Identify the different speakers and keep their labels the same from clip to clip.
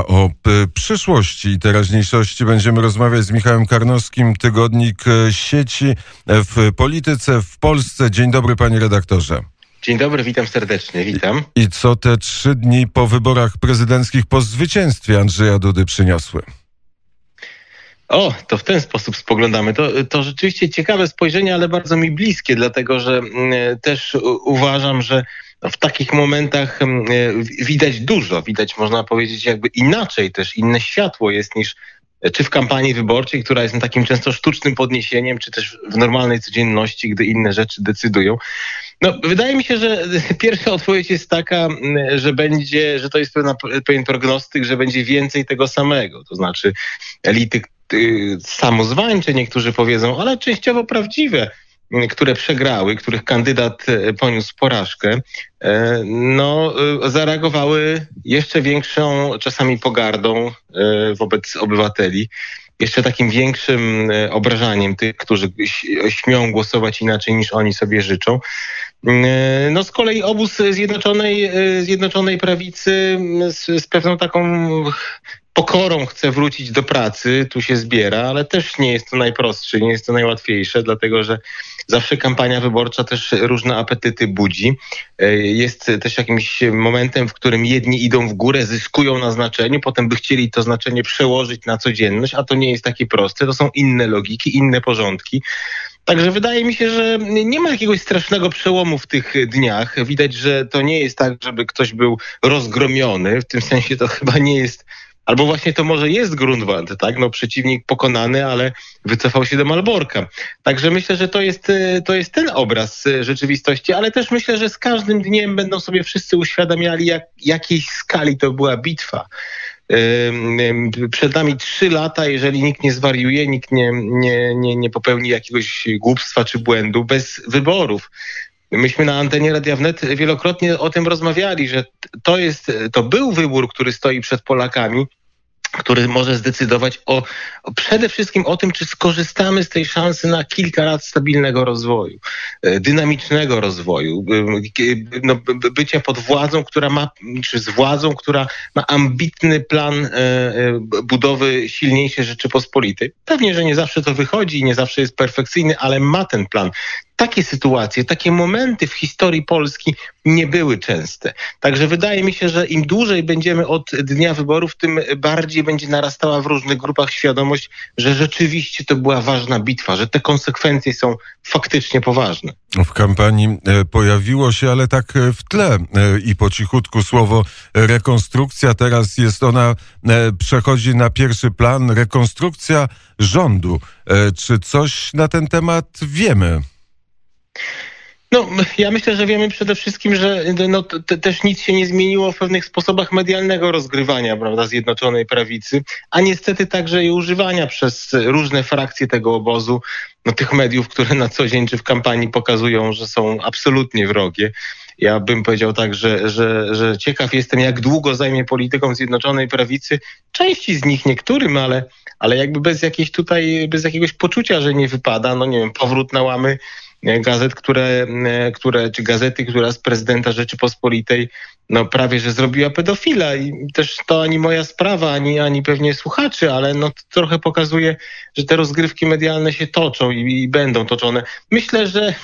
Speaker 1: A o przyszłości i teraźniejszości będziemy rozmawiać z Michałem Karnowskim, tygodnik e, sieci w polityce w Polsce. Dzień dobry, panie redaktorze.
Speaker 2: Dzień dobry, witam serdecznie, witam.
Speaker 1: I co te trzy dni po wyborach prezydenckich po zwycięstwie Andrzeja Dudy przyniosły?
Speaker 2: O, to w ten sposób spoglądamy. To, to rzeczywiście ciekawe spojrzenie, ale bardzo mi bliskie, dlatego że mm, też uważam, że w takich momentach e, widać dużo, widać można powiedzieć jakby inaczej też, inne światło jest niż e, czy w kampanii wyborczej, która jest takim często sztucznym podniesieniem, czy też w normalnej codzienności, gdy inne rzeczy decydują. No, wydaje mi się, że pierwsza odpowiedź jest taka, że będzie, że to jest pewna, pewien prognostyk, że będzie więcej tego samego. To znaczy elity y, samozwańcze, niektórzy powiedzą, ale częściowo prawdziwe które przegrały, których kandydat e, poniósł porażkę, e, no, e, zareagowały jeszcze większą czasami pogardą wobec obywateli, jeszcze takim większym obrażaniem tych, którzy śmią głosować inaczej niż oni sobie życzą. No z kolei obóz Zjednoczonej, Zjednoczonej Prawicy z, z pewną taką pokorą chce wrócić do pracy, tu się zbiera, ale też nie jest to najprostsze, nie jest to najłatwiejsze, dlatego że zawsze kampania wyborcza też różne apetyty budzi. E, jest też jakimś momentem, w którym jedni idą w górę, zyskują na znaczeniu, potem by chcieli to znaczenie przełożyć na codzienność, a to nie jest takie proste. To są inne logiki, inne porządki. Także wydaje mi się, że nie ma jakiegoś strasznego przełomu w tych dniach. Widać, że to nie jest tak, żeby ktoś był rozgromiony. W tym sensie to chyba nie jest Albo właśnie to może jest Grunwald, tak? No przeciwnik pokonany, ale wycofał się do Malborka. Także myślę, że to jest, e, to jest ten obraz e, rzeczywistości, ale też myślę, że z każdym dniem będą sobie wszyscy uświadamiali, jak, jakiej skali to była bitwa. Przed nami trzy lata, jeżeli nikt nie zwariuje, nikt nie, nie, nie, nie popełni jakiegoś głupstwa czy błędu, bez wyborów. Myśmy na antenie Radia Wnet wielokrotnie o tym rozmawiali, że to jest, to był wybór, który stoi przed Polakami który może zdecydować o, o, przede wszystkim o tym, czy skorzystamy z tej szansy na kilka lat stabilnego rozwoju, e, dynamicznego rozwoju, e, e, no, bycia pod władzą, która ma, czy z władzą, która ma ambitny plan budowy silniejszej Rzeczypospolitej. Pewnie, że nie zawsze to wychodzi i nie zawsze jest perfekcyjny, ale ma ten plan takie sytuacje, takie momenty w historii Polski nie były częste. Także wydaje mi się, że im dłużej będziemy od dnia wyborów, tym bardziej będzie narastała w różnych grupach świadomość, że rzeczywiście to była ważna bitwa, że te konsekwencje są faktycznie poważne.
Speaker 1: W kampanii e, pojawiło się, ale tak e, w tle e, i po cichutku słowo rekonstrukcja. Teraz jest ona, przechodzi na pierwszy plan, rekonstrukcja rządu. Czy coś na ten temat wiemy?
Speaker 2: No, ja myślę, że wiemy przede wszystkim, że no, te, też nic się nie zmieniło w pewnych sposobach medialnego rozgrywania prawda, Zjednoczonej Prawicy, a niestety także i używania przez różne frakcje tego obozu, no, tych mediów, które na co dzień czy w kampanii pokazują, że są absolutnie wrogie. Ja bym powiedział tak, że, że, że ciekaw jestem, jak długo zajmie polityką Zjednoczonej Prawicy. Części z nich, niektórym, ale, ale jakby bez jakiejś tutaj, bez jakiegoś poczucia, że nie wypada, no nie wiem, powrót na łamy gazet, które, które, czy gazety, która z prezydenta Rzeczypospolitej no prawie, że zrobiła pedofila i też to ani moja sprawa, ani, ani pewnie słuchaczy, ale no to trochę pokazuje, że te rozgrywki medialne się toczą i, i, będą toczone. Myślę, że,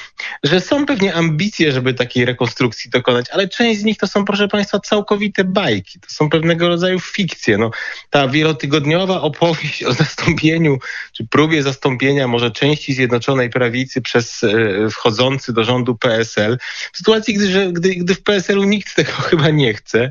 Speaker 2: że są pewnie ambicje, żeby takiej rekonstrukcji dokonać, ale część z nich to są, proszę Państwa, całkowite bajki. To są pewnego rodzaju fikcje. No, ta wielotygodniowa opowieść o zastąpieniu, czy próbie zastąpienia może części Zjednoczonej Prawicy przez e, wchodzący do rządu PSL, w sytuacji, gdy, gdy, gdy w PSL-u nikt tego chyba nie chce,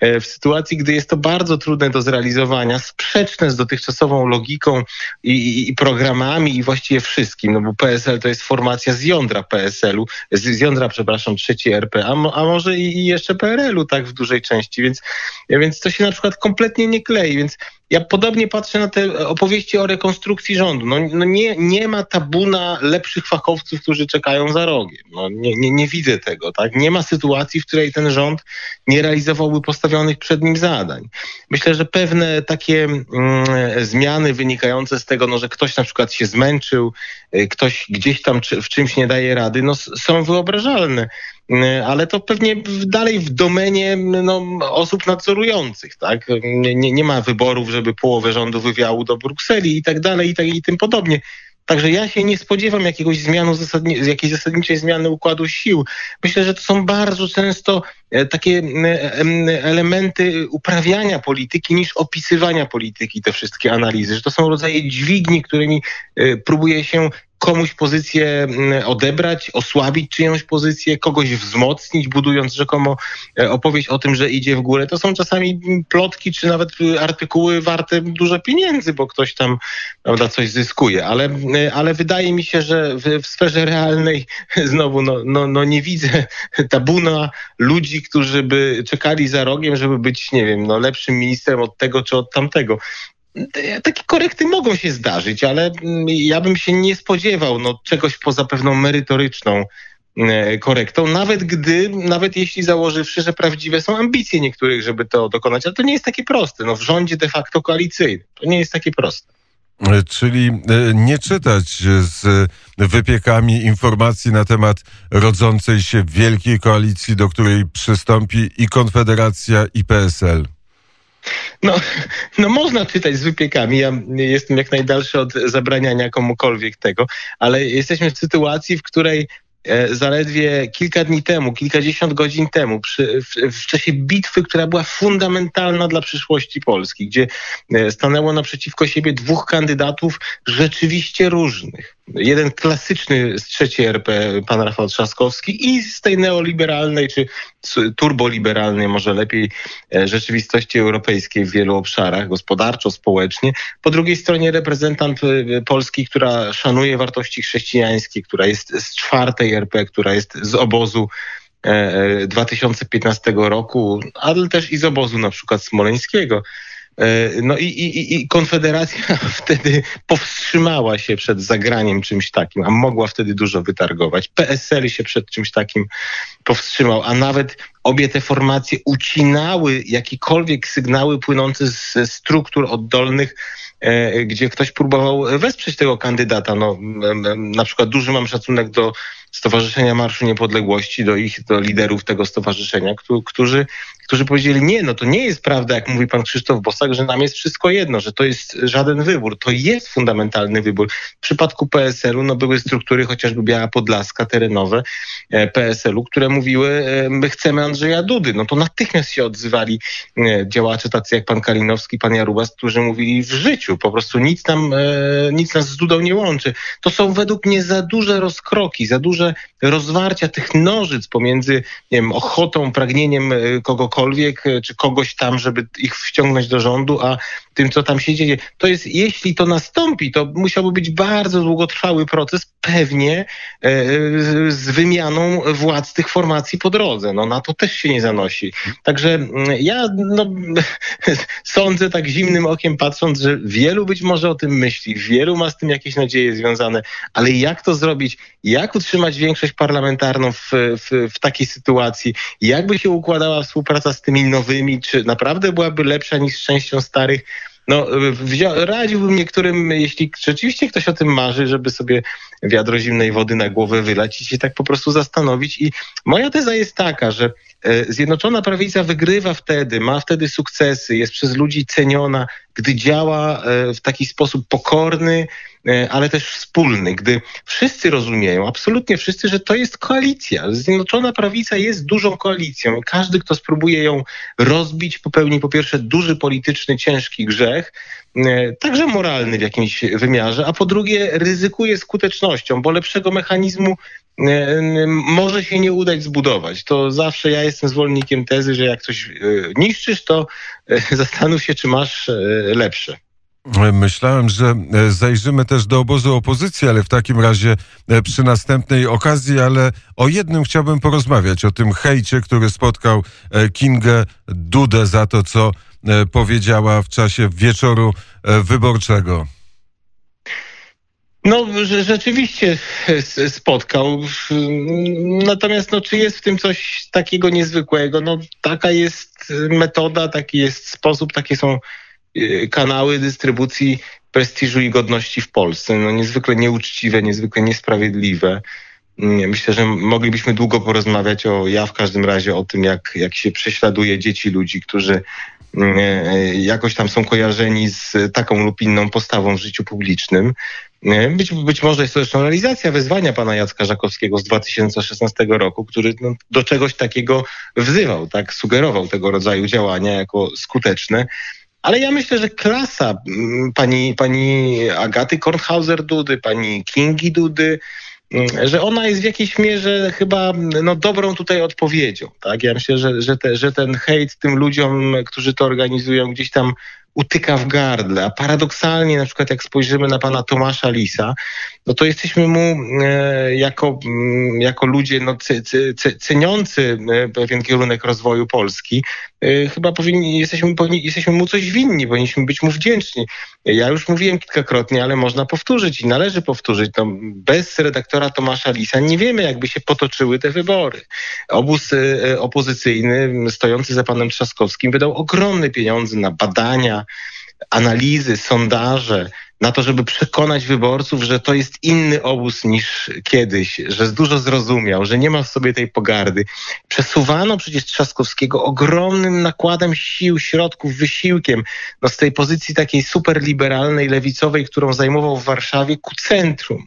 Speaker 2: e, w sytuacji, gdy jest to bardzo trudne do zrealizowania, sprzeczne z dotychczasową logiką i, i, i programami i właściwie wszystkim, no bo PSL to jest formacja z jądra PSL-u, z, z jądra, przepraszam, trzeciej RP, a, a może i, i jeszcze PRL-u tak w dużej części, więc, więc to się na przykład kompletnie nie klei, więc ja podobnie patrzę na te opowieści o rekonstrukcji rządu. No, no nie, nie ma tabuna lepszych fachowców, którzy czekają za rogiem. No nie, nie, nie widzę tego. Tak? Nie ma sytuacji, w której ten rząd nie realizowałby postawionych przed nim zadań. Myślę, że pewne takie mm, zmiany wynikające z tego, no, że ktoś na przykład się zmęczył, y, ktoś gdzieś tam w czymś nie daje rady, no, są wyobrażalne. Y, ale to pewnie dalej w domenie no, osób nadzorujących, tak? Nie, nie ma wyborów, żeby połowę rządu wywiało do Brukseli i tak dalej i, tak, i tym podobnie. Także ja się nie spodziewam jakiegoś zmianu zasadni jakiejś zasadniczej zmiany układu sił. Myślę, że to są bardzo często e, takie elementy uprawiania polityki niż opisywania polityki, te wszystkie analizy, że to są rodzaje dźwigni, którymi e, próbuje się komuś pozycję mm, odebrać, osłabić czyjąś pozycję, kogoś wzmocnić, budując rzekomo e, opowieść o tym, że idzie w górę. To są czasami plotki, czy nawet artykuły warte dużo pieniędzy, bo ktoś tam prawda, coś zyskuje. Ale, e, ale wydaje mi się, że w, w sferze realnej znowu no, no, no nie widzę tabuna ludzi, którzy by czekali za rogiem, żeby być, nie wiem, no, lepszym ministrem od tego czy od tamtego takie korekty mogą się zdarzyć, ale mm, ja bym się nie spodziewał no, czegoś poza pewną merytoryczną e, korektą, nawet gdy, nawet jeśli założywszy, że prawdziwe są ambicje niektórych, żeby to dokonać, ale to nie jest takie proste. No, w rządzie de facto koalicyjnym to nie jest takie proste.
Speaker 1: E, czyli e, nie czytać z wypiekami informacji na temat rodzącej się wielkiej koalicji, do której przystąpi i Konfederacja, i PSL.
Speaker 2: No, no można czytać z wypiekami. Ja jestem jak najdalszy od zabraniania komukolwiek tego, ale jesteśmy w sytuacji, w której e, zaledwie kilka dni temu, kilkadziesiąt godzin temu, przy, w, w, czasie bitwy, która była fundamentalna dla przyszłości Polski, gdzie e, stanęło naprzeciwko siebie dwóch kandydatów rzeczywiście różnych jeden klasyczny z trzeciej RP, pan Rafał Trzaskowski i z tej neoliberalnej czy turboliberalnej, może lepiej, e, rzeczywistości europejskiej w wielu obszarach, gospodarczo, społecznie. Po drugiej stronie reprezentant e, Polski, która szanuje wartości chrześcijańskie, która jest z czwartej RP, która jest z obozu 2015 e, roku, ale też i z obozu na przykład smoleńskiego. E, no i, i, i Konfederacja wtedy powstrzymała się przed zagraniem czymś takim, a mogła wtedy dużo wytargować. PSL się przed czymś takim powstrzymał, a nawet obie te formacje ucinały jakiekolwiek sygnały płynące ze struktur oddolnych, e, gdzie ktoś próbował wesprzeć tego kandydata. No, na przykład duży mam szacunek do Stowarzyszenia Marszu Niepodległości, do ich, do liderów tego stowarzyszenia, którzy, którzy powiedzieli, nie, no to nie jest prawda, jak mówi pan Krzysztof Bosak, że nam jest wszystko jedno, że to jest żaden wybór. To jest fundamentalny wybór. W przypadku PSL-u no były struktury, chociażby Biała Podlaska, terenowe e, PSL-u, które mówiły, e, my chcemy Andrzeja Dudy. No to natychmiast się odzywali e, działacze tacy jak pan Kalinowski, pan Jarubas, którzy mówili w życiu, po prostu nic nam, nic nas z Dudą nie łączy. To są według mnie za duże rozkroki, za duże rozwarcia tych nożyc pomiędzy nie wiem, ochotą, pragnieniem e, kogokolwiek, e, czy kogoś tam, żeby ich wciągnąć do rządu, a tym, co tam się dzieje. To jest, jeśli to nastąpi, to musiałby być bardzo długotrwały proces, pewnie e, z wymianą władz tych formacji po drodze. No na to też się nie zanosi. Także mm, ja no, sądzę tak zimnym okiem patrząc, że wielu być może o tym myśli, wielu ma z tym jakieś nadzieje związane, ale jak to zrobić, jak utrzymać większość parlamentarną w, w, w takiej sytuacji, jakby się układała współpraca z tymi nowymi, czy naprawdę byłaby lepsza niż z częścią starych, no, radziłbym niektórym, jeśli rzeczywiście ktoś o tym marzy, żeby sobie wiadro zimnej wody na głowę wylać i się tak po prostu zastanowić. I moja teza jest taka, że Zjednoczona Prawica wygrywa wtedy, ma wtedy sukcesy, jest przez ludzi ceniona, gdy działa e, w taki sposób pokorny, e, ale też wspólny, gdy wszyscy rozumieją, absolutnie wszyscy, że to jest koalicja. Zjednoczona Prawica jest dużą koalicją i każdy, kto spróbuje ją rozbić, popełni po pierwsze duży polityczny, ciężki grzech, E, także moralny w jakimś wymiarze, a po drugie ryzykuje skutecznością, bo lepszego mechanizmu e, może się nie udać zbudować. To zawsze ja jestem zwolennikiem tezy, że jak coś e, niszczysz, to zastanów się, czy masz lepsze.
Speaker 1: Myślałem, że zajrzymy też do obozu opozycji, ale w takim razie przy następnej okazji, ale o jednym chciałbym porozmawiać, o tym hejcie, który spotkał Kingę Dudę za to, co E, powiedziała w czasie wieczoru e, wyborczego?
Speaker 2: No, rzeczywiście spotkał. Natomiast no, czy jest w tym coś takiego niezwykłego? No, taka jest metoda, taki jest sposób, takie są y, kanały dystrybucji prestiżu i godności w Polsce. No, niezwykle nieuczciwe, niezwykle niesprawiedliwe. Myślę, że moglibyśmy długo porozmawiać o, ja w każdym razie, o tym, jak, jak się prześladuje dzieci ludzi, którzy mm, e, jakoś tam są kojarzeni z taką lub inną postawą w życiu publicznym. Być, być może jest to zresztą realizacja wezwania pana Jacka Żakowskiego z 2016 roku, który no, do czegoś takiego wzywał, tak, sugerował tego rodzaju działania jako skuteczne. Ale ja myślę, że klasa mm, pani, pani Agaty Kornhauser-Dudy, pani Kingi Dudy, mm, że ona jest w jakiejś mierze chyba no, dobrą tutaj odpowiedzią. Tak? Ja myślę, że, że, te, że ten hejt tym ludziom, którzy to organizują, gdzieś tam utyka w gardle. A paradoksalnie, na przykład jak spojrzymy na pana Tomasza Lisa, no to jesteśmy mu e, jako, mm, jako ludzie no, ceniący e, pewien kierunek rozwoju Polski, e, chyba powinni, jesteśmy, powinni, jesteśmy mu coś winni, powinniśmy być mu wdzięczni. Ja już mówiłem kilkakrotnie, ale można powtórzyć i należy powtórzyć. No, bez redaktora Tomasza Lisa nie wiemy, jakby się potoczyły te wybory. Obóz opozycyjny stojący za panem Trzaskowskim wydał ogromne pieniądze na badania, analizy, sondaże, na to, żeby przekonać wyborców, że to jest inny obóz niż kiedyś, że dużo zrozumiał, że nie ma w sobie tej pogardy. Przesuwano przecież Trzaskowskiego ogromnym nakładem sił, środków, wysiłkiem no z tej pozycji takiej superliberalnej, lewicowej, którą zajmował w Warszawie, ku centrum,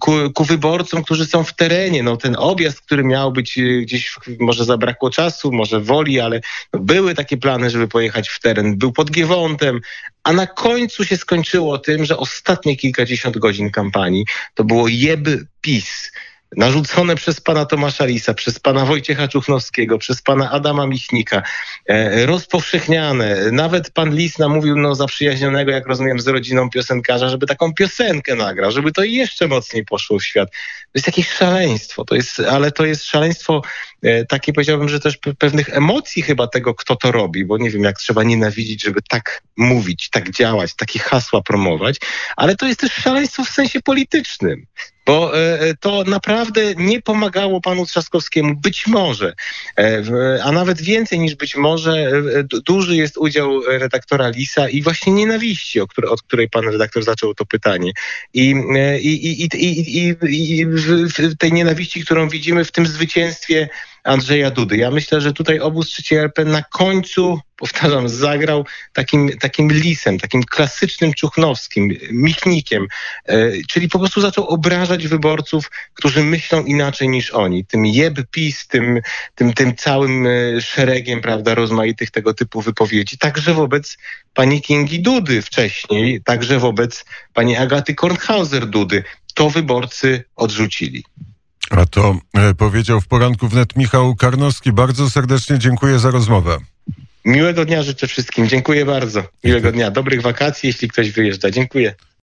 Speaker 2: ku, ku wyborcom, którzy są w terenie. No, ten objazd, który miał być e, gdzieś, może zabrakło czasu, może woli, ale no, były takie plany, żeby pojechać w teren. Był pod Giewontem, a na końcu się skończyło tym, że ostatnie kilkadziesiąt godzin kampanii to było jeb PiS narzucone przez pana Tomasza Lisa, przez pana Wojciecha Czuchnowskiego, przez pana Adama Michnika, e, rozpowszechniane. Nawet pan Lis namówił no, zaprzyjaźnionego, jak rozumiem, z rodziną piosenkarza, żeby taką piosenkę nagrał, żeby to jeszcze mocniej poszło w świat. To jest jakieś szaleństwo, to jest, ale to jest szaleństwo e, takie, powiedziałbym, że też pewnych emocji chyba tego, kto to robi, bo nie wiem, jak trzeba nienawidzić, żeby tak mówić, tak działać, takie hasła promować, ale to jest też szaleństwo w sensie politycznym bo e, e, to naprawdę nie pomagało panu Trzaskowskiemu. Być może, e, a nawet więcej niż być może, duży jest udział redaktora Lisa i właśnie nienawiści, od której pan redaktor zaczął to pytanie. I, i, i, i, i, i tej nienawiści, którą widzimy w tym zwycięstwie Andrzeja Dudy. Ja myślę, że tutaj obóz 3 RP na końcu, powtarzam, zagrał takim, takim lisem, takim klasycznym czuchnowskim, michnikiem, e, czyli po prostu zaczął obrażać wyborców, którzy myślą inaczej niż oni. Tym jeb PiS, tym, tym, tym całym e, szeregiem, prawda, rozmaitych tego typu wypowiedzi. Także wobec pani Kingi Dudy wcześniej, także wobec pani Agaty Kornhauser-Dudy. To wyborcy odrzucili.
Speaker 1: A to e, powiedział w poranku wnet Michał Karnowski. Bardzo serdecznie dziękuję za rozmowę.
Speaker 2: Miłego dnia życzę wszystkim. Dziękuję bardzo. Miłego dnia. Dobrych wakacji, jeśli ktoś wyjeżdża. Dziękuję.